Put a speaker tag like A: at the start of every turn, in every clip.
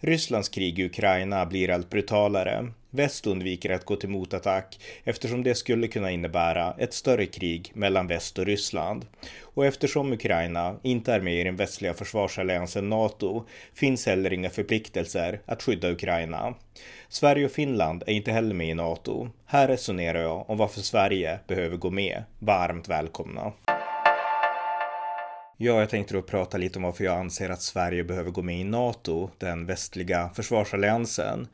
A: Rysslands krig i Ukraina blir allt brutalare. Väst undviker att gå till motattack eftersom det skulle kunna innebära ett större krig mellan väst och Ryssland. Och eftersom Ukraina inte är med i den västliga försvarsalliansen NATO finns heller inga förpliktelser att skydda Ukraina. Sverige och Finland är inte heller med i NATO. Här resonerar jag om varför Sverige behöver gå med. Varmt välkomna! Ja, jag tänkte då prata lite om varför jag anser att Sverige behöver gå med i NATO, den västliga försvarsalliansen.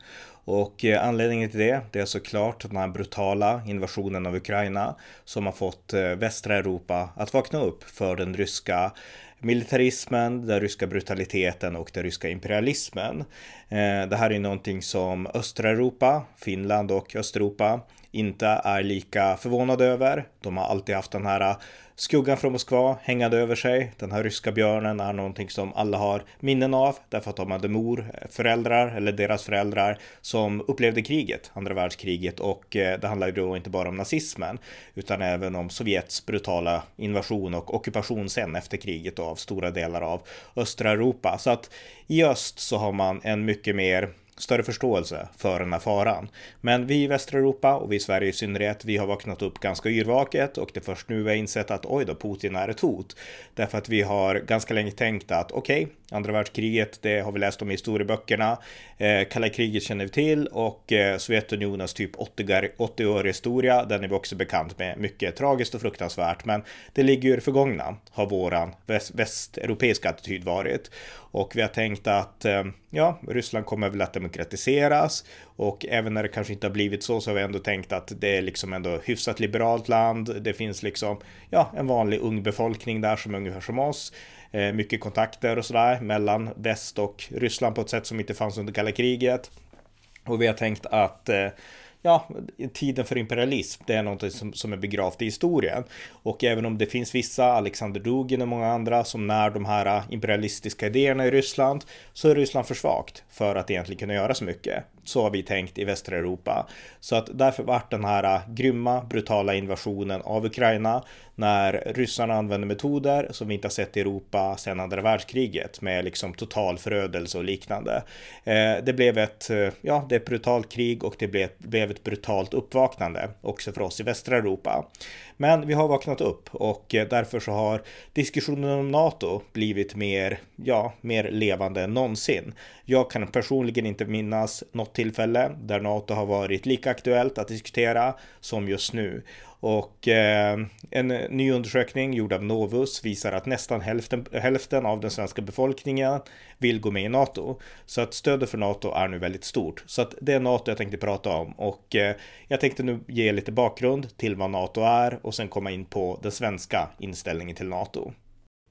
A: Och eh, anledningen till det, det är såklart den här brutala invasionen av Ukraina som har fått eh, västra Europa att vakna upp för den ryska militarismen, den ryska brutaliteten och den ryska imperialismen. Eh, det här är någonting som östra Europa, Finland och Östeuropa inte är lika förvånade över. De har alltid haft den här äh, skuggan från Moskva hängande över sig. Den här ryska björnen är någonting som alla har minnen av därför att de hade mor, äh, föräldrar eller deras föräldrar som upplevde kriget, andra världskriget och äh, det handlar ju då inte bara om nazismen utan även om Sovjets brutala invasion och ockupation sen efter kriget av stora delar av östra Europa. Så att i öst så har man en mycket mer större förståelse för den här faran. Men vi i västra Europa och vi i Sverige i synnerhet, vi har vaknat upp ganska yrvaket och det är först nu vi har insett att oj då, Putin är ett hot. Därför att vi har ganska länge tänkt att okej, okay, andra världskriget, det har vi läst om i historieböckerna. Eh, kalla kriget känner vi till och eh, Sovjetunionens typ 80-åriga historia, den är vi också bekant med. Mycket tragiskt och fruktansvärt, men det ligger ju i det förgångna, har våran väst västeuropeiska attityd varit. Och vi har tänkt att eh, ja, Ryssland kommer väl att demokratiseras och även när det kanske inte har blivit så så har vi ändå tänkt att det är liksom ändå hyfsat liberalt land. Det finns liksom ja, en vanlig ung befolkning där som är ungefär som oss. Eh, mycket kontakter och sådär mellan väst och Ryssland på ett sätt som inte fanns under kalla kriget. Och vi har tänkt att eh, ja, tiden för imperialism, det är något som, som är begravt i historien. Och även om det finns vissa, Alexander Dugin och många andra, som när de här äh, imperialistiska idéerna i Ryssland, så är Ryssland för svagt för att egentligen kunna göra så mycket. Så har vi tänkt i västra Europa. Så att därför vart den här äh, grymma, brutala invasionen av Ukraina när ryssarna använder metoder som vi inte har sett i Europa sedan andra världskriget med liksom total förödelse och liknande. Eh, det blev ett, eh, ja, det är ett brutalt krig och det blev, blev ett brutalt uppvaknande också för oss i västra Europa. Men vi har vaknat upp och eh, därför så har diskussionen om NATO blivit mer, ja, mer levande än någonsin. Jag kan personligen inte minnas något tillfälle där NATO har varit lika aktuellt att diskutera som just nu. Och eh, en ny undersökning gjord av Novus visar att nästan hälften, hälften av den svenska befolkningen vill gå med i NATO. Så att stödet för NATO är nu väldigt stort. Så att det är NATO jag tänkte prata om och eh, jag tänkte nu ge lite bakgrund till vad NATO är och sen komma in på den svenska inställningen till NATO.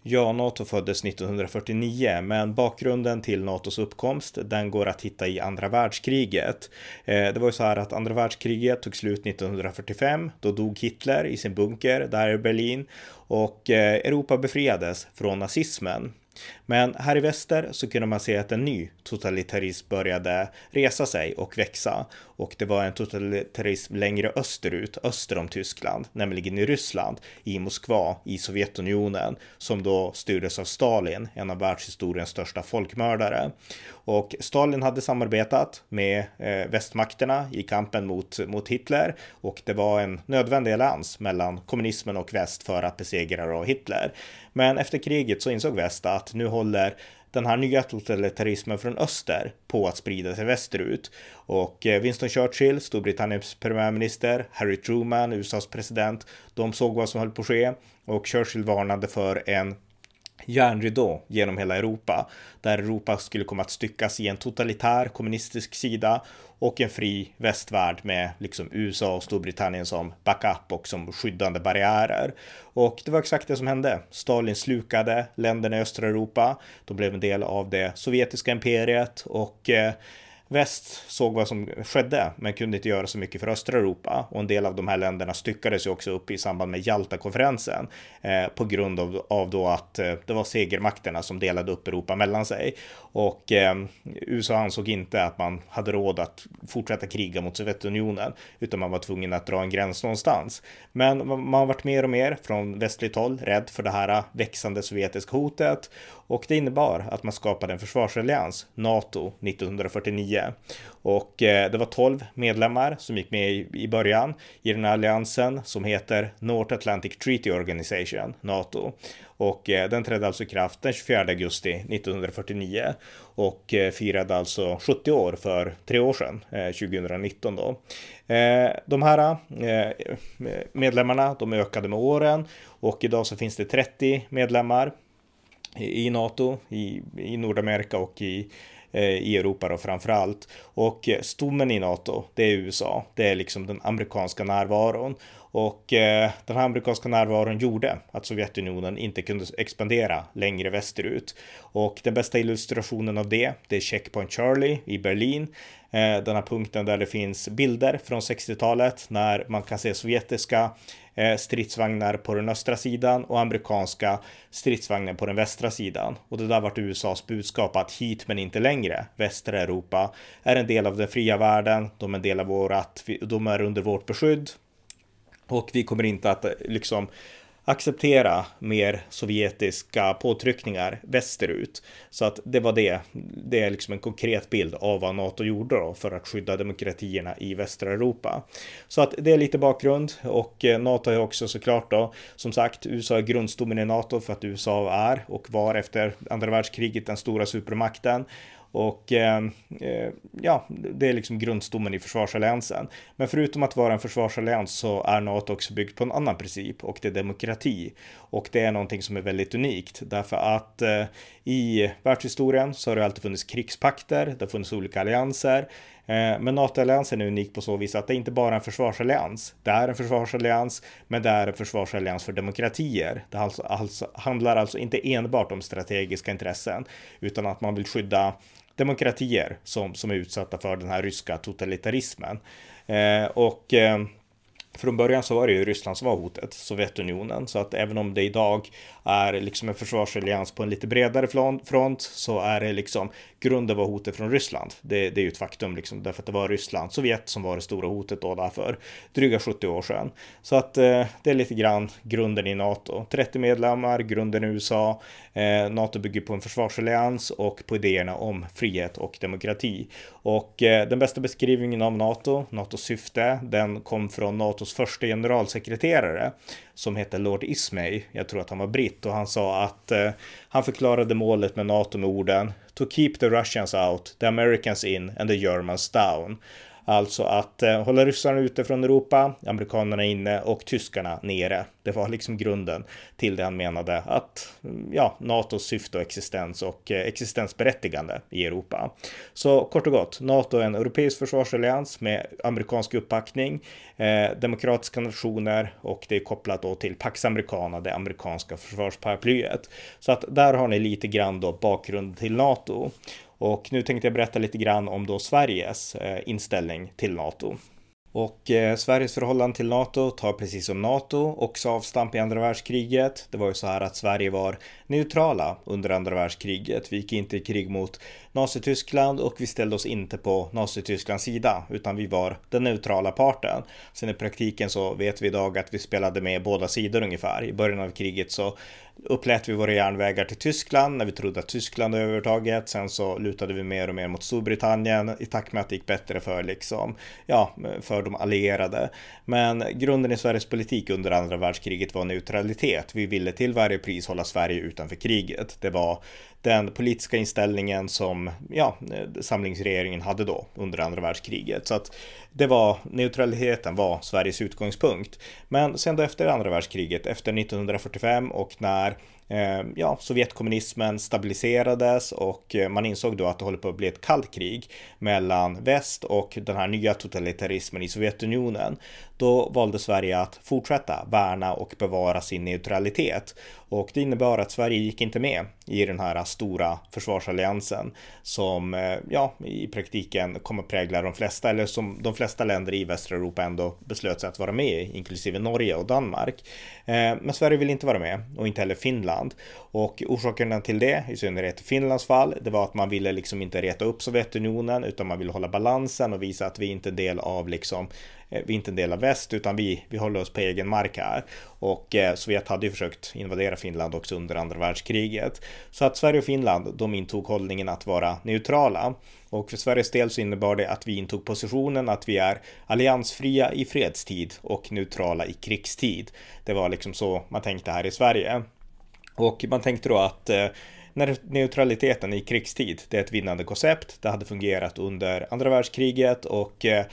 A: Ja, NATO föddes 1949, men bakgrunden till NATOs uppkomst, den går att hitta i andra världskriget. Eh, det var ju så här att andra världskriget tog slut 1945. Då dog Hitler i sin bunker där i Berlin och eh, Europa befriades från nazismen. Men här i väster så kunde man se att en ny totalitarism började resa sig och växa. Och det var en totalitarism längre österut, öster om Tyskland, nämligen i Ryssland, i Moskva, i Sovjetunionen, som då styrdes av Stalin, en av världshistoriens största folkmördare. Och Stalin hade samarbetat med eh, västmakterna i kampen mot, mot Hitler och det var en nödvändig allians mellan kommunismen och väst för att besegra Hitler. Men efter kriget så insåg väst att nu håller den här nya totalitarismen från öster på att sprida sig västerut. Och eh, Winston Churchill, Storbritanniens premiärminister, Harry Truman, USAs president, de såg vad som höll på att ske och Churchill varnade för en järnridå genom hela Europa, där Europa skulle komma att styckas i en totalitär kommunistisk sida och en fri västvärld med liksom USA och Storbritannien som backup och som skyddande barriärer. Och det var exakt det som hände. Stalin slukade länderna i östra Europa. De blev en del av det sovjetiska imperiet och eh, väst såg vad som skedde, men kunde inte göra så mycket för östra Europa. Och en del av de här länderna styckades ju också upp i samband med Jalta-konferensen eh, på grund av, av då att eh, det var segermakterna som delade upp Europa mellan sig. Och eh, USA ansåg inte att man hade råd att fortsätta kriga mot Sovjetunionen, utan man var tvungen att dra en gräns någonstans. Men man har varit mer och mer från västligt håll rädd för det här växande sovjetiska hotet och det innebar att man skapade en försvarsallians, NATO, 1949. Och eh, det var 12 medlemmar som gick med i början i den här alliansen som heter North Atlantic Treaty Organization, NATO. Och eh, den trädde alltså i kraft den 24 augusti 1949 och eh, firade alltså 70 år för tre år sedan, eh, 2019 då. Eh, de här eh, medlemmarna, de ökade med åren och idag så finns det 30 medlemmar i NATO, i, i Nordamerika och i, Eh, i Europa då framför allt. Och eh, stommen i NATO, det är USA. Det är liksom den amerikanska närvaron. Och eh, den här amerikanska närvaron gjorde att Sovjetunionen inte kunde expandera längre västerut. Och den bästa illustrationen av det, det är Checkpoint Charlie i Berlin. Eh, den här punkten där det finns bilder från 60-talet när man kan se sovjetiska Eh, stridsvagnar på den östra sidan och amerikanska stridsvagnar på den västra sidan. Och det där vart USAs budskap att hit men inte längre. Västra Europa är en del av den fria världen. De är en del av vårat, de är under vårt beskydd. Och vi kommer inte att eh, liksom acceptera mer sovjetiska påtryckningar västerut. Så att det var det. Det är liksom en konkret bild av vad NATO gjorde då för att skydda demokratierna i västra Europa. Så att det är lite bakgrund och eh, NATO är också såklart då som sagt USA är grundstommen i NATO för att USA är och var efter andra världskriget den stora supermakten och eh, eh, ja, det är liksom grundstommen i försvarsalliansen. Men förutom att vara en försvarsallians så är NATO också byggt på en annan princip och det är demokrati. Och det är någonting som är väldigt unikt därför att eh, i världshistorien så har det alltid funnits krigspakter, det har funnits olika allianser. Eh, men NATO-alliansen är unik på så vis att det inte bara är en försvarsallians. Det är en försvarsallians, men det är en försvarsallians för demokratier. Det alltså, alltså, handlar alltså inte enbart om strategiska intressen, utan att man vill skydda demokratier som, som är utsatta för den här ryska totalitarismen. Eh, och eh, från början så var det ju Ryssland som var hotet, Sovjetunionen, så att även om det idag är liksom en försvarsallians på en lite bredare front så är det liksom grunden var hotet från Ryssland. Det, det är ju ett faktum liksom därför att det var Ryssland, Sovjet som var det stora hotet då därför dryga 70 år sedan. Så att eh, det är lite grann grunden i NATO. 30 medlemmar, grunden i USA. Eh, NATO bygger på en försvarsallians och på idéerna om frihet och demokrati. Och eh, den bästa beskrivningen av NATO, NATOs syfte, den kom från Nato NATOs första generalsekreterare som hette Lord Ismay. Jag tror att han var britt och han sa att eh, han förklarade målet med NATO med orden To keep the Russians out, the Americans in and the Germans down. Alltså att eh, hålla ryssarna ute från Europa, amerikanerna inne och tyskarna nere. Det var liksom grunden till det han menade att mm, ja, NATOs syfte och existens och eh, existensberättigande i Europa. Så kort och gott, NATO är en europeisk försvarsallians med amerikansk uppbackning, eh, demokratiska nationer och det är kopplat då till Pax Americana, det amerikanska försvarsparaplyet. Så att där har ni lite grann då bakgrund till NATO. Och nu tänkte jag berätta lite grann om då Sveriges eh, inställning till NATO. Och eh, Sveriges förhållande till NATO tar precis som NATO också avstamp i andra världskriget. Det var ju så här att Sverige var neutrala under andra världskriget. Vi gick inte i krig mot Nazityskland och vi ställde oss inte på Nazitysklands sida utan vi var den neutrala parten. Sen i praktiken så vet vi idag att vi spelade med båda sidor ungefär. I början av kriget så upplät vi våra järnvägar till Tyskland när vi trodde att Tyskland övertaget. Sen så lutade vi mer och mer mot Storbritannien i takt med att det gick bättre för liksom, ja, för de allierade. Men grunden i Sveriges politik under andra världskriget var neutralitet. Vi ville till varje pris hålla Sverige utanför kriget. Det var den politiska inställningen som ja, samlingsregeringen hade då under andra världskriget. Så att det var neutraliteten var Sveriges utgångspunkt. Men sen då efter andra världskriget, efter 1945 och när Ehm, ja, Sovjetkommunismen stabiliserades och eh, man insåg då att det håller på att bli ett kallt krig mellan väst och den här nya totalitarismen i Sovjetunionen, då valde Sverige att fortsätta värna och bevara sin neutralitet. Och det innebar att Sverige gick inte med i den här stora försvarsalliansen som eh, ja, i praktiken kommer prägla de flesta, eller som de flesta länder i västra Europa ändå beslöt sig att vara med i, inklusive Norge och Danmark. Ehm, men Sverige vill inte vara med och inte heller Finland. Och orsakerna till det, i synnerhet i Finlands fall, det var att man ville liksom inte reta upp Sovjetunionen utan man ville hålla balansen och visa att vi inte är en del av liksom eh, vi är inte en del av väst utan vi, vi håller oss på egen mark här. Och eh, Sovjet hade ju försökt invadera Finland också under andra världskriget. Så att Sverige och Finland, de intog hållningen att vara neutrala. Och för Sveriges del så innebar det att vi intog positionen att vi är alliansfria i fredstid och neutrala i krigstid. Det var liksom så man tänkte här i Sverige. Och man tänkte då att eh, när neutraliteten i krigstid, det är ett vinnande koncept. Det hade fungerat under andra världskriget och eh,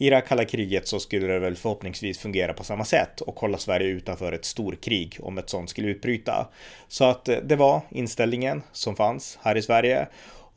A: i det här kalla kriget så skulle det väl förhoppningsvis fungera på samma sätt och hålla Sverige utanför ett storkrig om ett sånt skulle utbryta. Så att eh, det var inställningen som fanns här i Sverige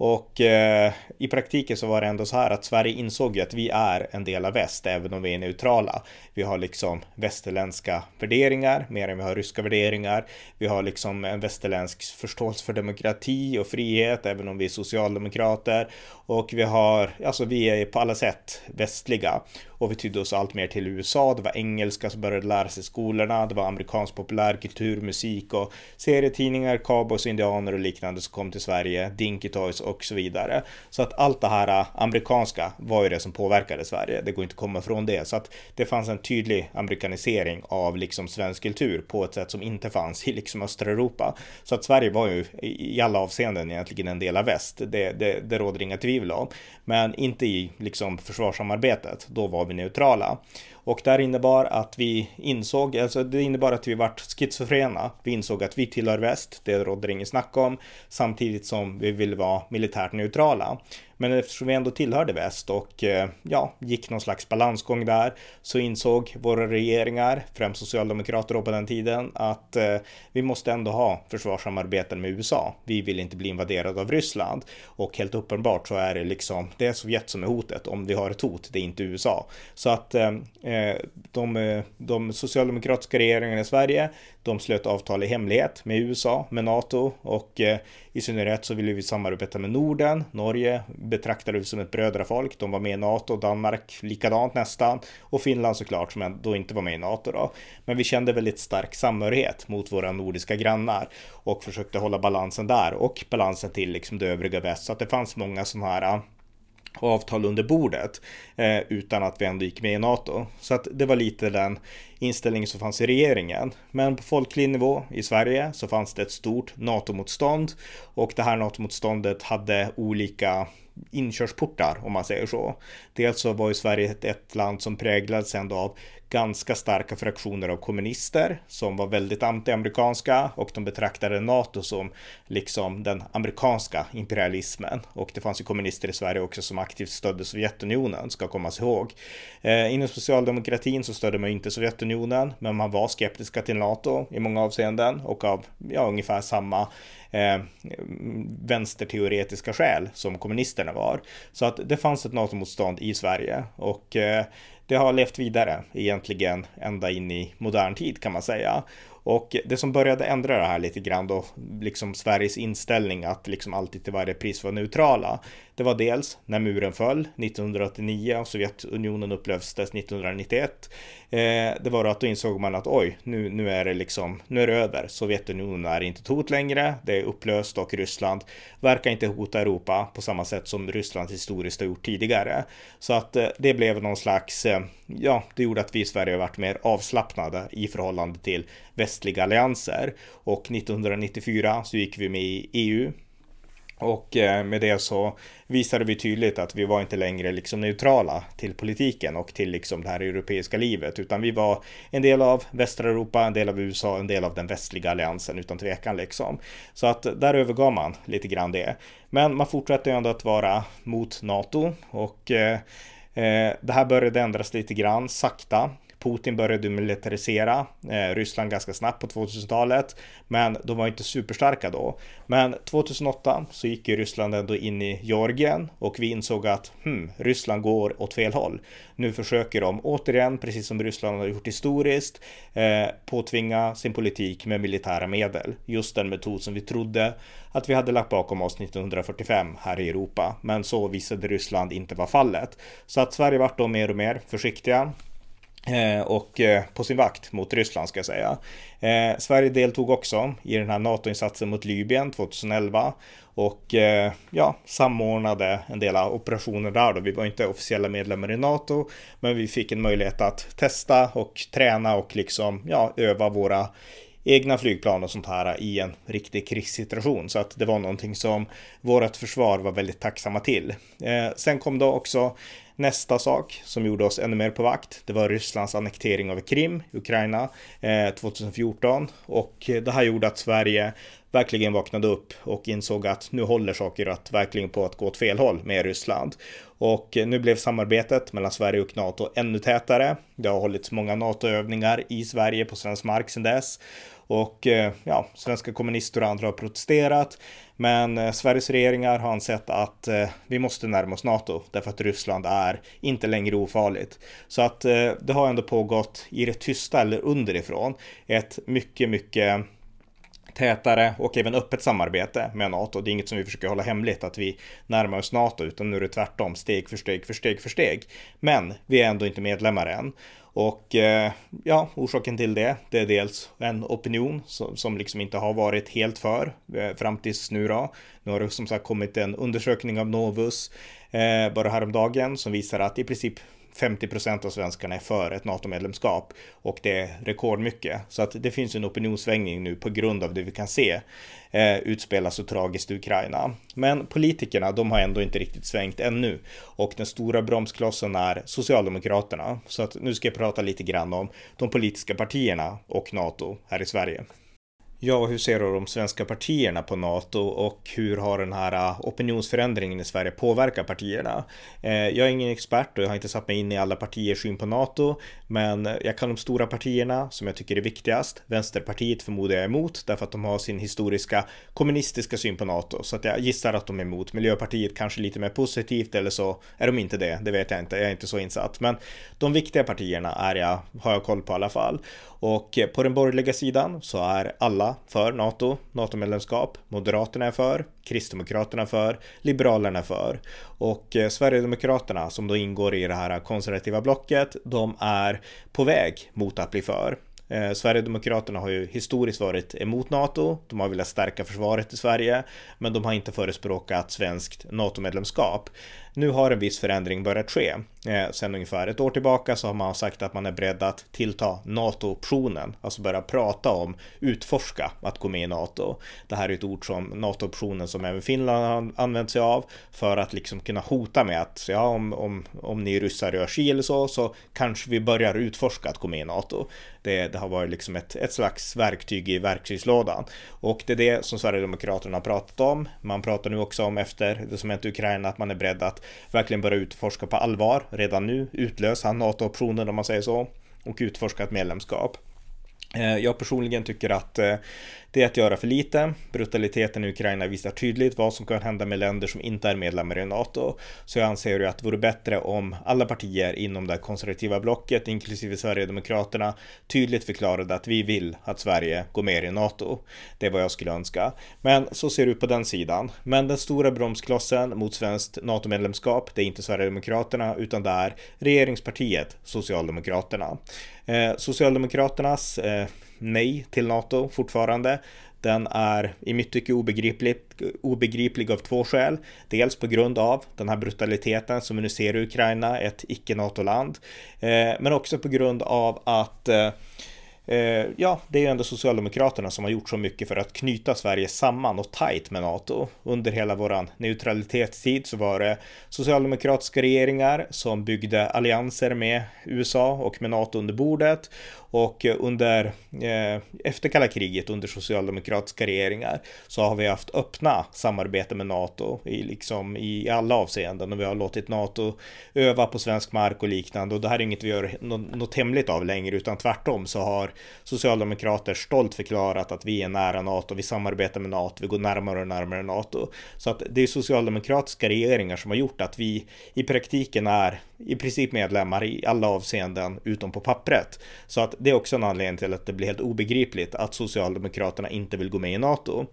A: och eh, i praktiken så var det ändå så här att Sverige insåg ju att vi är en del av väst, även om vi är neutrala. Vi har liksom västerländska värderingar, mer än vi har ryska värderingar. Vi har liksom en västerländsk förståelse för demokrati och frihet, även om vi är socialdemokrater. Och vi har, alltså vi är på alla sätt västliga och vi tydde oss allt mer till USA. Det var engelska som började lära sig i skolorna. Det var amerikansk populärkultur, musik och serietidningar, cowboys, indianer och liknande som kom till Sverige, Dinky Toys och så vidare. Så att allt det här äh, amerikanska var ju det som påverkade Sverige. Det går inte att komma ifrån det. Så att det fanns en tydlig amerikanisering av liksom svensk kultur på ett sätt som inte fanns i liksom östra Europa. Så att Sverige var ju i alla avseenden egentligen en del av väst. Det, det, det råder inga tvivel om. Men inte i liksom försvarssamarbetet. Då var vi neutrala. Och det innebar att vi insåg, alltså det innebar att vi vart schizofrena. Vi insåg att vi tillhör väst, det rådde inget snack om, samtidigt som vi ville vara militärt neutrala. Men eftersom vi ändå tillhörde väst och eh, ja, gick någon slags balansgång där så insåg våra regeringar, främst socialdemokrater på den tiden, att eh, vi måste ändå ha försvarssamarbeten med USA. Vi vill inte bli invaderade av Ryssland och helt uppenbart så är det liksom, det är Sovjet som är hotet om vi har ett hot, det är inte USA. Så att eh Eh, de, eh, de socialdemokratiska regeringarna i Sverige, de slöt avtal i hemlighet med USA, med NATO och eh, i synnerhet så ville vi samarbeta med Norden. Norge betraktade vi som ett brödrafolk. De var med i NATO, Danmark likadant nästan och Finland såklart som då inte var med i NATO då. Men vi kände väldigt stark samhörighet mot våra nordiska grannar och försökte hålla balansen där och balansen till liksom det övriga väst så att det fanns många sådana här avtal under bordet eh, utan att vi ändå gick med i NATO. Så att det var lite den inställning som fanns i regeringen. Men på folklig nivå i Sverige så fanns det ett stort NATO-motstånd och det här NATO-motståndet hade olika inkörsportar om man säger så. Dels så var ju Sverige ett land som präglades ändå av ganska starka fraktioner av kommunister som var väldigt anti-amerikanska och de betraktade NATO som liksom den amerikanska imperialismen. Och det fanns ju kommunister i Sverige också som aktivt stödde Sovjetunionen, ska kommas ihåg. Eh, inom socialdemokratin så stödde man inte Sovjetunionen, men man var skeptiska till NATO i många avseenden och av ja, ungefär samma eh, vänsterteoretiska skäl som kommunisterna var. Så att det fanns ett NATO-motstånd i Sverige och eh, det har levt vidare egentligen ända in i modern tid kan man säga. Och det som började ändra det här lite grann då, liksom Sveriges inställning att liksom alltid till varje pris vara neutrala. Det var dels när muren föll 1989 och Sovjetunionen upplöstes 1991. Eh, det var då att då insåg man att oj, nu, nu är det liksom, nu är det över. Sovjetunionen är inte ett hot längre, det är upplöst och Ryssland verkar inte hota Europa på samma sätt som Ryssland historiskt har gjort tidigare. Så att eh, det blev någon slags, eh, ja, det gjorde att vi i Sverige har varit mer avslappnade i förhållande till västliga allianser. Och 1994 så gick vi med i EU och eh, med det så visade vi tydligt att vi var inte längre liksom neutrala till politiken och till liksom det här europeiska livet, utan vi var en del av västra Europa, en del av USA, en del av den västliga alliansen utan tvekan liksom. Så att där övergav man lite grann det. Men man fortsatte ju ändå att vara mot NATO och eh, eh det här började ändras lite grann sakta Putin började militarisera eh, Ryssland ganska snabbt på 2000-talet, men de var inte superstarka då. Men 2008 så gick ju Ryssland ändå in i Georgien och vi insåg att hmm, Ryssland går åt fel håll. Nu försöker de återigen, precis som Ryssland har gjort historiskt, eh, påtvinga sin politik med militära medel. Just den metod som vi trodde att vi hade lagt bakom oss 1945 här i Europa. Men så visade Ryssland inte vara fallet. Så att Sverige vart då mer och mer försiktiga Eh, och eh, på sin vakt mot Ryssland ska jag säga. Eh, Sverige deltog också i den här NATO-insatsen mot Libyen 2011 och eh, ja, samordnade en del av operationer där då. Vi var inte officiella medlemmar i NATO, men vi fick en möjlighet att testa och träna och liksom ja, öva våra egna flygplan och sånt här i en riktig krigssituation. Så att det var någonting som vårt försvar var väldigt tacksamma till. Eh, sen kom då också nästa sak som gjorde oss ännu mer på vakt. Det var Rysslands annektering av Krim, Ukraina, eh, 2014 och eh, det här gjorde att Sverige verkligen vaknade upp och insåg att nu håller saker att verkligen på att gå åt fel håll med Ryssland. Och eh, nu blev samarbetet mellan Sverige och NATO ännu tätare. Det har hållits många NATO-övningar i Sverige på svensk mark sedan dess. Och eh, ja, svenska kommunister och andra har protesterat. Men eh, Sveriges regeringar har ansett att eh, vi måste närma oss NATO därför att Ryssland är inte längre ofarligt. Så att eh, det har ändå pågått i det tysta eller underifrån ett mycket, mycket tätare och även öppet samarbete med NATO. Det är inget som vi försöker hålla hemligt att vi närmar oss NATO, utan nu är det tvärtom, steg för steg för steg för steg. Men vi är ändå inte medlemmar än. Och eh, ja, orsaken till det, det är dels en opinion som, som liksom inte har varit helt för eh, fram tills nu då. Nu har det som sagt kommit en undersökning av Novus eh, bara häromdagen som visar att i princip 50 procent av svenskarna är för ett NATO-medlemskap och det är rekordmycket. Så att det finns en opinionssvängning nu på grund av det vi kan se eh, utspelas så tragiskt i Ukraina. Men politikerna, de har ändå inte riktigt svängt ännu och den stora bromsklossen är Socialdemokraterna. Så att nu ska jag prata lite grann om de politiska partierna och NATO här i Sverige. Ja, hur ser då de svenska partierna på NATO och hur har den här äh, opinionsförändringen i Sverige påverkat partierna? Eh, jag är ingen expert och jag har inte satt mig in i alla partiers syn på NATO, men jag kan de stora partierna som jag tycker är viktigast. Vänsterpartiet förmodar jag är emot därför att de har sin historiska kommunistiska syn på NATO, så att jag gissar att de är emot. Miljöpartiet kanske lite mer positivt eller så är de inte det. Det vet jag inte. Jag är inte så insatt, men de viktiga partierna är jag har jag koll på i alla fall. Och på den borgerliga sidan så är alla för NATO, NATO-medlemskap. Moderaterna är för, Kristdemokraterna för, Liberalerna är för. Och eh, Sverigedemokraterna som då ingår i det här konservativa blocket, de är på väg mot att bli för. Eh, Sverigedemokraterna har ju historiskt varit emot NATO. De har velat stärka försvaret i Sverige, men de har inte förespråkat svenskt NATO-medlemskap. Nu har en viss förändring börjat ske. Eh, sen ungefär ett år tillbaka så har man sagt att man är beredd att tillta NATO-optionen, alltså börja prata om utforska att gå med i NATO. Det här är ett ord som NATO-optionen som även Finland har använt sig av för att liksom kunna hota med att ja, om, om, om ni ryssar gör si eller så, så kanske vi börjar utforska att gå med i NATO. Det, det har varit liksom ett, ett slags verktyg i verktygslådan. Och det är det som Sverigedemokraterna har pratat om. Man pratar nu också om efter det som hänt i Ukraina att man är beredd att verkligen börja utforska på allvar redan nu, utlösa NATO-optionen om man säger så och utforska ett medlemskap. Eh, jag personligen tycker att eh, det är att göra för lite. Brutaliteten i Ukraina visar tydligt vad som kan hända med länder som inte är medlemmar i NATO. Så jag anser ju att det vore bättre om alla partier inom det konservativa blocket, inklusive Sverigedemokraterna, tydligt förklarade att vi vill att Sverige går med i NATO. Det är vad jag skulle önska. Men så ser det ut på den sidan. Men den stora bromsklossen mot svenskt NATO-medlemskap, det är inte Sverigedemokraterna, utan det är regeringspartiet Socialdemokraterna. Eh, Socialdemokraternas eh, nej till NATO fortfarande. Den är i mitt tycke obegriplig, obegriplig av två skäl. Dels på grund av den här brutaliteten som vi nu ser i Ukraina, ett icke-NATO-land. Eh, men också på grund av att eh, Eh, ja, det är ju ändå Socialdemokraterna som har gjort så mycket för att knyta Sverige samman och tajt med NATO. Under hela våran neutralitetstid så var det socialdemokratiska regeringar som byggde allianser med USA och med NATO under bordet. Och under, eh, efter kalla kriget under socialdemokratiska regeringar så har vi haft öppna samarbete med NATO i, liksom, i alla avseenden och vi har låtit NATO öva på svensk mark och liknande och det här är inget vi gör något hemligt av längre utan tvärtom så har socialdemokrater stolt förklarat att vi är nära NATO, vi samarbetar med NATO, vi går närmare och närmare NATO. Så att det är socialdemokratiska regeringar som har gjort att vi i praktiken är i princip medlemmar i alla avseenden utom på pappret. Så att det är också en anledning till att det blir helt obegripligt att Socialdemokraterna inte vill gå med i NATO.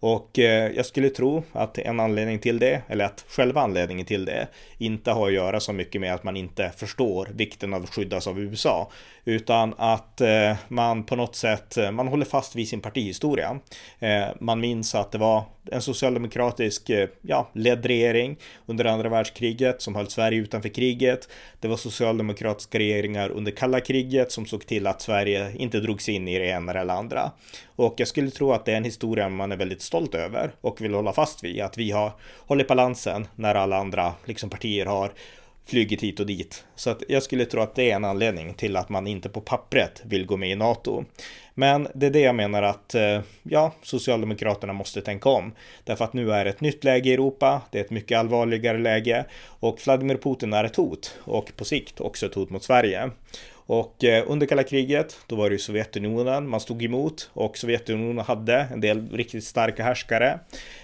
A: Och eh, jag skulle tro att en anledning till det, eller att själva anledningen till det, inte har att göra så mycket med att man inte förstår vikten av att skyddas av USA, utan att eh, man på något sätt, eh, man håller fast vid sin partihistoria. Eh, man minns att det var en socialdemokratisk eh, ja, ledd regering under andra världskriget som höll Sverige utanför kriget. Det var socialdemokratiska regeringar under kalla kriget som såg till att Sverige inte drogs in i det ena eller andra. Och jag skulle tro att det är en historia man är väldigt stolt över och vill hålla fast vid. Att vi har hållit balansen när alla andra liksom, partier har flugit hit och dit. Så att jag skulle tro att det är en anledning till att man inte på pappret vill gå med i NATO. Men det är det jag menar att eh, ja, Socialdemokraterna måste tänka om. Därför att nu är det ett nytt läge i Europa, det är ett mycket allvarligare läge och Vladimir Putin är ett hot och på sikt också ett hot mot Sverige. Och eh, under kalla kriget, då var det ju Sovjetunionen man stod emot och Sovjetunionen hade en del riktigt starka härskare.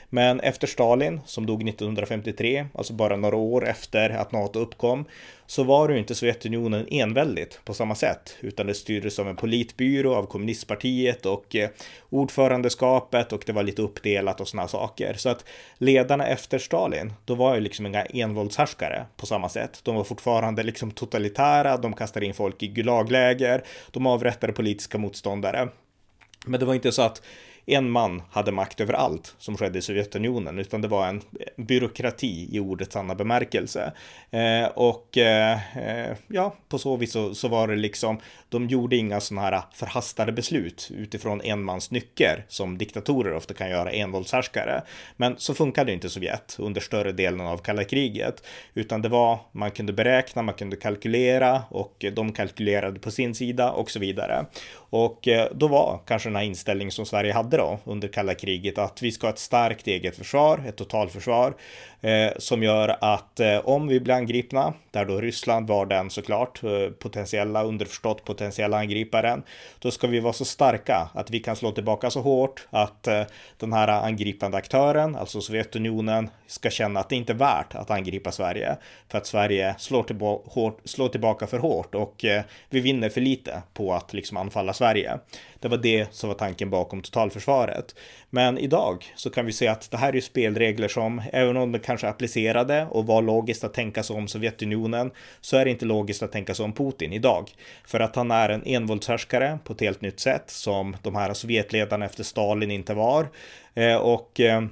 A: Men efter Stalin, som dog 1953, alltså bara några år efter att NATO uppkom, så var det ju inte Sovjetunionen enväldigt på samma sätt, utan det styrdes av en politbyrå av kommunistpartiet och eh, ordförandeskapet och det var lite uppdelat och sådana saker. Så att ledarna efter Stalin, då var ju liksom inga envåldshärskare på samma sätt. De var fortfarande liksom totalitära, de kastade in folk i gulagläger, de avrättade politiska motståndare. Men det var inte så att en man hade makt över allt som skedde i Sovjetunionen, utan det var en byråkrati i ordets sanna bemärkelse. Eh, och eh, ja, på så vis så, så, var det liksom, de gjorde inga sådana här förhastade beslut utifrån en mans nycker som diktatorer ofta kan göra envåldshärskare. Men så funkade inte Sovjet under större delen av kalla kriget, utan det var, man kunde beräkna, man kunde kalkylera och de kalkylerade på sin sida och så vidare. Och eh, då var kanske den här inställningen som Sverige hade då under kalla kriget att vi ska ha ett starkt eget försvar, ett totalförsvar. Eh, som gör att eh, om vi blir angripna, där då Ryssland var den såklart eh, potentiella, underförstått potentiella angriparen, då ska vi vara så starka att vi kan slå tillbaka så hårt att eh, den här angripande aktören, alltså Sovjetunionen, ska känna att det inte är värt att angripa Sverige för att Sverige slår, tillba hårt, slår tillbaka för hårt och eh, vi vinner för lite på att liksom anfalla Sverige. Det var det som var tanken bakom totalförsvaret. Men idag så kan vi se att det här är spelregler som, även om de kanske applicerade och var logiskt att tänka sig om Sovjetunionen, så är det inte logiskt att tänka sig om Putin idag. För att han är en envåldshärskare på ett helt nytt sätt som de här Sovjetledarna efter Stalin inte var. Eh, och eh,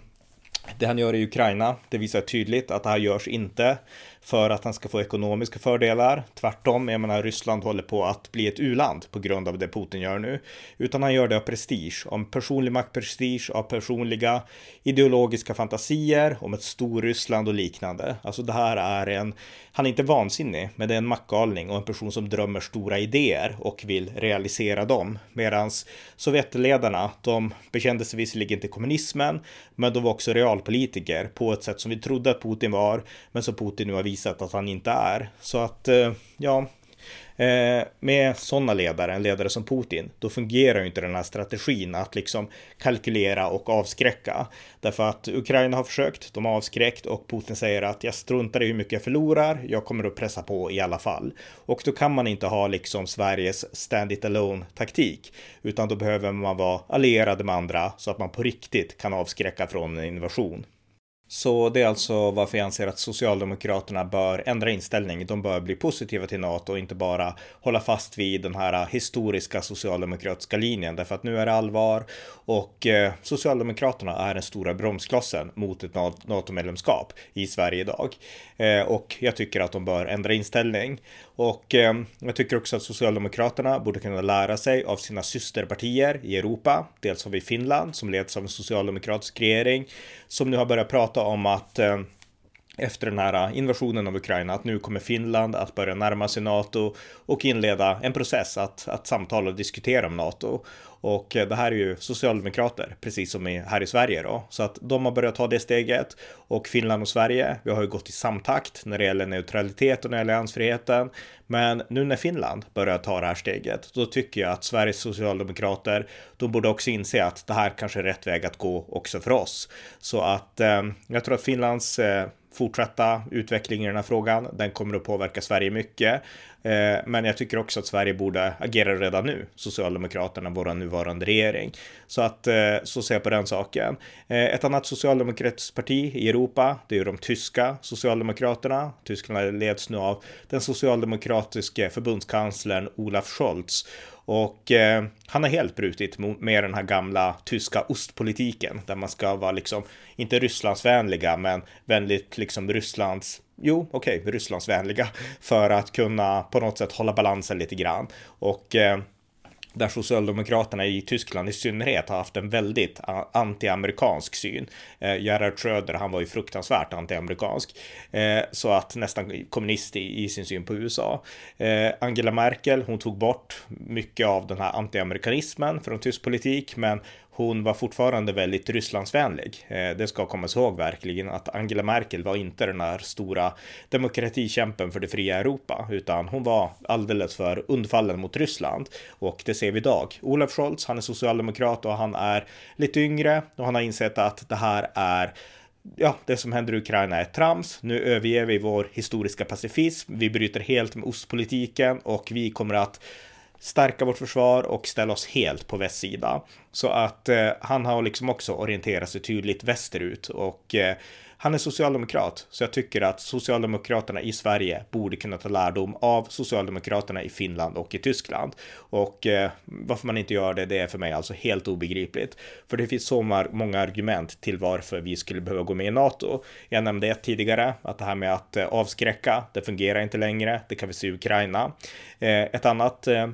A: det han gör i Ukraina, det visar tydligt att det här görs inte för att han ska få ekonomiska fördelar. Tvärtom, jag menar Ryssland håller på att bli ett uland på grund av det Putin gör nu. Utan han gör det av prestige, om personlig maktprestige, av personliga ideologiska fantasier, om ett Storryssland och liknande. Alltså det här är en, han är inte vansinnig, men det är en maktgalning och en person som drömmer stora idéer och vill realisera dem. Medans Sovjetledarna, de bekände sig visserligen till kommunismen, men de var också realpolitiker på ett sätt som vi trodde att Putin var, men som Putin nu har visat att han inte är. Så att, eh, ja, eh, med sådana ledare, en ledare som Putin, då fungerar ju inte den här strategin att liksom kalkylera och avskräcka. Därför att Ukraina har försökt, de har avskräckt och Putin säger att jag struntar i hur mycket jag förlorar, jag kommer att pressa på i alla fall. Och då kan man inte ha liksom Sveriges stand it alone taktik, utan då behöver man vara allierade med andra så att man på riktigt kan avskräcka från en invasion. Så det är alltså varför jag anser att Socialdemokraterna bör ändra inställning. De bör bli positiva till NATO och inte bara hålla fast vid den här historiska socialdemokratiska linjen. Därför att nu är det allvar och eh, Socialdemokraterna är den stora bromsklossen mot ett NATO-medlemskap i Sverige idag. Eh, och jag tycker att de bör ändra inställning. Och eh, jag tycker också att Socialdemokraterna borde kunna lära sig av sina systerpartier i Europa. Dels har vi Finland som leds av en socialdemokratisk regering som nu har börjat prata om att eh, efter den här eh, invasionen av Ukraina att nu kommer Finland att börja närma sig NATO och inleda en process att, att samtala och diskutera om NATO. Och eh, det här är ju socialdemokrater, precis som här i Sverige då. Så att de har börjat ta det steget. Och Finland och Sverige, vi har ju gått i samtakt när det gäller neutralitet och när det gäller alliansfriheten. Men nu när Finland börjar ta det här steget, då tycker jag att Sveriges socialdemokrater, de borde också inse att det här kanske är rätt väg att gå också för oss. Så att eh, jag tror att Finlands eh, fortsätta utvecklingen i den här frågan. Den kommer att påverka Sverige mycket. Eh, men jag tycker också att Sverige borde agera redan nu, Socialdemokraterna, vår nuvarande regering. Så att eh, så ser jag på den saken. Eh, ett annat socialdemokratiskt parti i Europa, det är ju de tyska Socialdemokraterna. Tyskland leds nu av den socialdemokratiske förbundskanslern Olaf Scholz. Och eh, han har helt brutit med den här gamla tyska ostpolitiken där man ska vara liksom, inte Rysslandsvänliga, men väldigt liksom Rysslands Jo, okej, okay, Rysslandsvänliga för att kunna på något sätt hålla balansen lite grann. Och eh, där Socialdemokraterna i Tyskland i synnerhet har haft en väldigt antiamerikansk syn. Eh, Gerhard Schröder, han var ju fruktansvärt antiamerikansk, eh, så att nästan kommunist i, i, sin syn på USA. Eh, Angela Merkel, hon tog bort mycket av den här antiamerikanismen från tysk politik, men hon var fortfarande väldigt Rysslandsvänlig. Eh, det ska komma ihåg verkligen att Angela Merkel var inte den här stora demokratikämpen för det fria Europa, utan hon var alldeles för undfallen mot Ryssland. Och det ser vi idag. Olaf Scholz, han är socialdemokrat och han är lite yngre och han har insett att det här är ja, det som händer i Ukraina är trams. Nu överger vi vår historiska pacifism. Vi bryter helt med ostpolitiken och vi kommer att stärka vårt försvar och ställa oss helt på västsida. Så att eh, han har liksom också orienterat sig tydligt västerut och eh, han är socialdemokrat, så jag tycker att Socialdemokraterna i Sverige borde kunna ta lärdom av Socialdemokraterna i Finland och i Tyskland. Och eh, varför man inte gör det, det är för mig alltså helt obegripligt. För det finns så många argument till varför vi skulle behöva gå med i NATO. Jag nämnde ett tidigare, att det här med att eh, avskräcka, det fungerar inte längre. Det kan vi se i Ukraina. Eh, ett annat eh,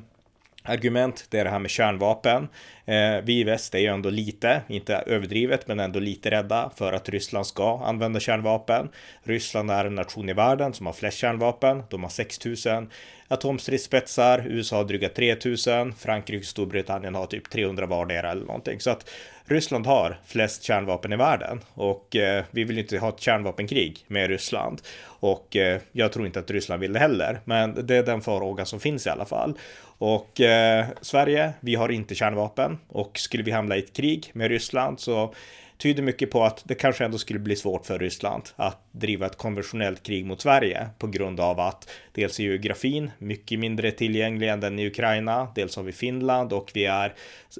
A: argument, det är det här med kärnvapen. Eh, vi i väst är ju ändå lite, inte överdrivet, men ändå lite rädda för att Ryssland ska använda kärnvapen. Ryssland är en nation i världen som har flest kärnvapen. De har 6000 atomstridsspetsar. USA har dryga 3000. Frankrike och Storbritannien har typ 300 vardera eller någonting. Så att Ryssland har flest kärnvapen i världen och eh, vi vill inte ha ett kärnvapenkrig med Ryssland. Och eh, jag tror inte att Ryssland vill det heller, men det är den farhågan som finns i alla fall. Och eh, Sverige, vi har inte kärnvapen och skulle vi hamna i ett krig med Ryssland så tyder mycket på att det kanske ändå skulle bli svårt för Ryssland att driva ett konventionellt krig mot Sverige på grund av att dels är geografin mycket mindre tillgänglig än den i Ukraina, dels har vi Finland och vi är,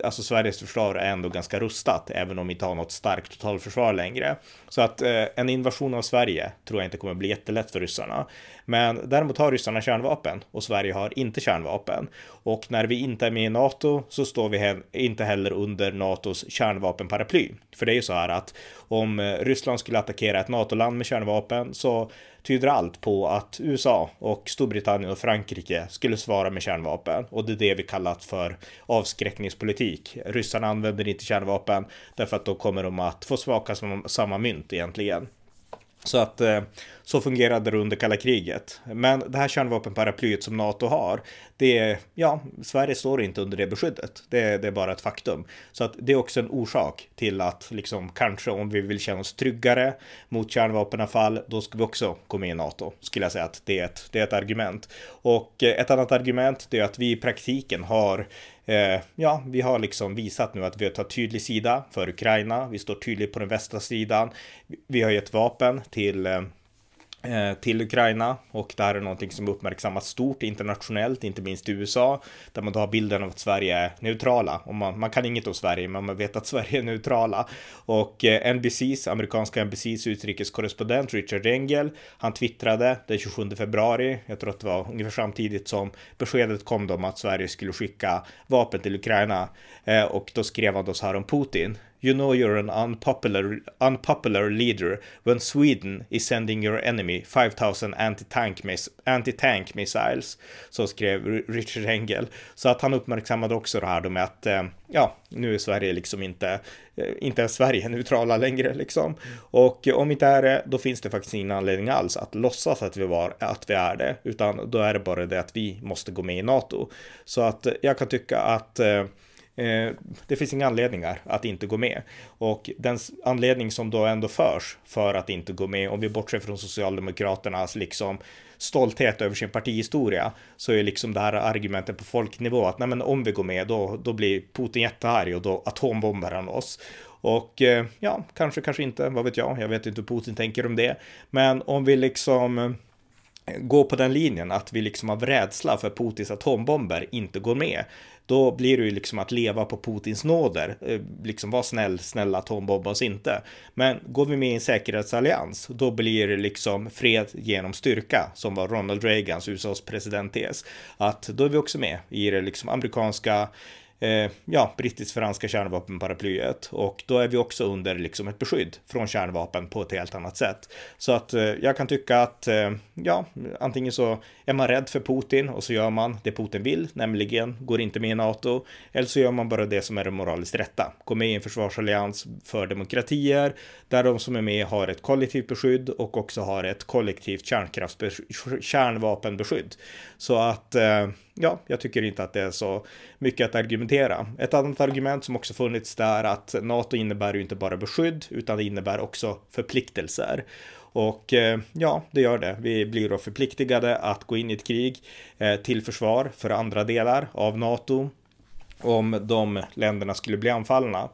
A: alltså Sveriges försvar är ändå ganska rustat, även om vi inte har något starkt totalförsvar längre. Så att eh, en invasion av Sverige tror jag inte kommer bli jättelätt för ryssarna. Men däremot har ryssarna kärnvapen och Sverige har inte kärnvapen. Och när vi inte är med i NATO så står vi he inte heller under NATOs kärnvapenparaply. För det är ju så här att om eh, Ryssland skulle attackera ett NATO-land med kärnvapen så tyder allt på att USA och Storbritannien och Frankrike skulle svara med kärnvapen. Och det är det vi kallat för avskräckningspolitik. Ryssarna använder inte kärnvapen därför att då kommer de att få smaka samma mynt egentligen. Så att eh, så fungerade det under kalla kriget. Men det här kärnvapenparaplyet som NATO har, det är, ja, Sverige står inte under det beskyddet. Det, det, är bara ett faktum. Så att det är också en orsak till att liksom kanske om vi vill känna oss tryggare mot kärnvapenavfall, då ska vi också gå med i NATO. Skulle jag säga att det är ett, det är ett argument. Och eh, ett annat argument, det är att vi i praktiken har Eh, ja, vi har liksom visat nu att vi tar tydlig sida för Ukraina. Vi står tydligt på den västra sidan. Vi har gett vapen till Eh, Eh, till Ukraina och det här är någonting som uppmärksammas stort internationellt, inte minst i USA, där man då har bilden av att Sverige är neutrala. Och man, man kan inget om Sverige, men man vet att Sverige är neutrala. Och eh, NBCs, amerikanska NBCs utrikeskorrespondent Richard Engel, han twittrade den 27 februari, jag tror att det var ungefär samtidigt som beskedet kom om att Sverige skulle skicka vapen till Ukraina. Eh, och då skrev han då så här om Putin. You know you're an unpopular, unpopular leader when Sweden is sending your enemy 5000 anti-tank miss, anti -tank missiles. Så skrev Richard Engel. Så att han uppmärksammade också det här då med att eh, ja, nu är Sverige liksom inte, eh, inte är Sverige neutrala längre liksom. Och om inte är det, då finns det faktiskt ingen anledning alls att låtsas att vi, var, att vi är det, utan då är det bara det att vi måste gå med i NATO. Så att jag kan tycka att eh, eh, det finns inga anledningar att inte gå med. Och den anledning som då ändå förs för att inte gå med, om vi bortser från Socialdemokraternas liksom stolthet över sin partihistoria, så är liksom det här argumentet på folknivå att nej men om vi går med då, då blir Putin jättearg och då atombombar han oss. Och eh, ja, kanske, kanske inte, vad vet jag, jag vet inte hur Putin tänker om det. Men om vi liksom eh, går på den linjen att vi liksom av rädsla för Putins atombomber inte går med, då blir det ju liksom att leva på Putins nåder. Eh, liksom var snäll, snälla atombomba oss inte. Men går vi med i en säkerhetsallians, då blir det liksom fred genom styrka, som var Ronald Reagans, USAs presidentes. Att då är vi också med i det liksom amerikanska eh, ja, brittisk-franska kärnvapenparaplyet och då är vi också under liksom ett beskydd från kärnvapen på ett helt annat sätt. Så att eh, jag kan tycka att eh, ja, antingen så är man rädd för Putin och så gör man det Putin vill, nämligen går inte med i NATO, eller så gör man bara det som är det moraliskt rätta. Går med i en försvarsallians för demokratier där de som är med har ett kollektivt beskydd och också har ett kollektivt kärnvapenbeskydd. Så att eh, ja, jag tycker inte att det är så mycket att argumentera. Ett annat argument som också funnits där att NATO innebär ju inte bara beskydd utan det innebär också förpliktelser. Och eh, ja, det gör det. Vi blir då förpliktigade att gå in i ett krig eh, till försvar för andra delar av NATO om de länderna skulle bli anfallna.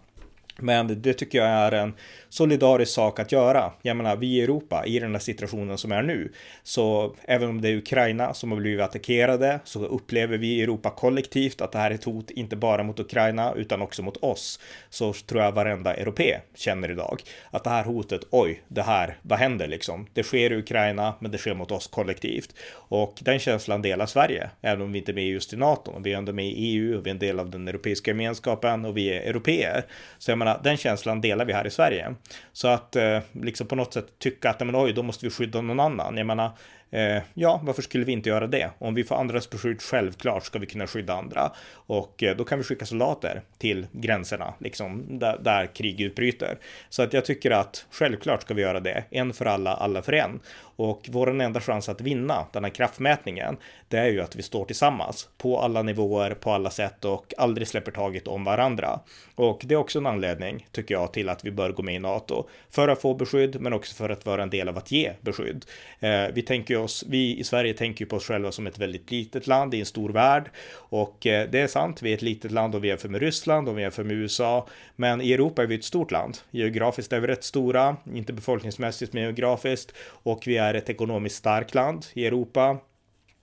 A: Men det tycker jag är en solidarisk sak att göra. Jag menar, vi i Europa, i den här situationen som är nu, så även om det är Ukraina som har blivit attackerade, så upplever vi i Europa kollektivt att det här är ett hot, inte bara mot Ukraina, utan också mot oss. Så tror jag varenda europé känner idag att det här hotet, oj, det här, vad händer liksom? Det sker i Ukraina, men det sker mot oss kollektivt. Och den känslan delar Sverige, även om vi inte är med just i NATO. Vi är ändå med i EU, vi är en del av den europeiska gemenskapen och vi är europeer. Så jag menar, den känslan delar vi här i Sverige. Så att eh, liksom på något sätt tycka att, men oj, då måste vi skydda någon annan. Jag menar, Eh, ja, varför skulle vi inte göra det? Om vi får andras beskydd, självklart ska vi kunna skydda andra. Och eh, då kan vi skicka soldater till gränserna, liksom där, där krig utbryter. Så att jag tycker att självklart ska vi göra det. En för alla, alla för en. Och vår enda chans att vinna den här kraftmätningen, det är ju att vi står tillsammans på alla nivåer, på alla sätt och aldrig släpper taget om varandra. Och det är också en anledning, tycker jag, till att vi bör gå med i NATO. För att få beskydd, men också för att vara en del av att ge beskydd. Eh, vi tänker oss, vi i Sverige tänker ju på oss själva som ett väldigt litet land i en stor värld. Och eh, det är sant, vi är ett litet land och vi jämför med Ryssland och vi jämför med USA. Men i Europa är vi ett stort land. Geografiskt är vi rätt stora, inte befolkningsmässigt men geografiskt. Och vi är ett ekonomiskt starkt land i Europa.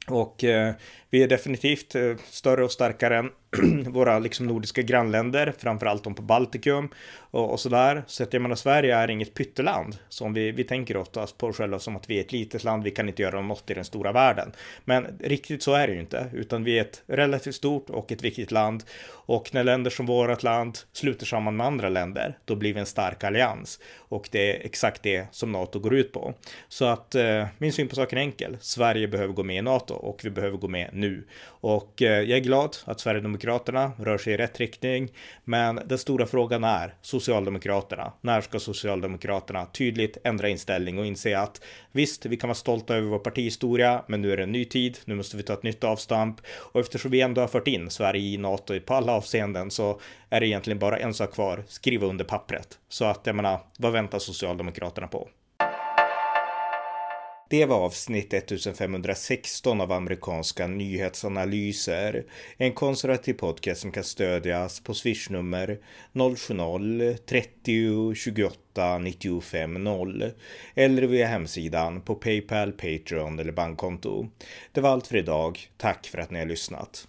A: Och eh, vi är definitivt eh, större och starkare än våra liksom nordiska grannländer, framförallt de på Baltikum och, och sådär. Så att jag menar, Sverige är inget pytteland som vi, vi tänker oftast på själva som att vi är ett litet land, vi kan inte göra något i den stora världen. Men riktigt så är det ju inte, utan vi är ett relativt stort och ett viktigt land. Och när länder som vårt land sluter samman med andra länder, då blir vi en stark allians. Och det är exakt det som NATO går ut på. Så att eh, min syn på saken är enkel. Sverige behöver gå med i NATO och vi behöver gå med nu. Och eh, jag är glad att Sverigedemokraterna rör sig i rätt riktning. Men den stora frågan är Socialdemokraterna. När ska Socialdemokraterna tydligt ändra inställning och inse att visst, vi kan vara stolta över vår partihistoria, men nu är det en ny tid. Nu måste vi ta ett nytt avstamp. Och eftersom vi ändå har fört in Sverige i NATO på alla avseenden så är det egentligen bara en sak kvar, skriva under pappret. Så att jag menar, vad väntar Socialdemokraterna på? Det var avsnitt 1516 av amerikanska nyhetsanalyser. En konservativ podcast som kan stödjas på swishnummer 070-30 28 95 0 eller via hemsidan på Paypal, Patreon eller bankkonto. Det var allt för idag. Tack för att ni har lyssnat.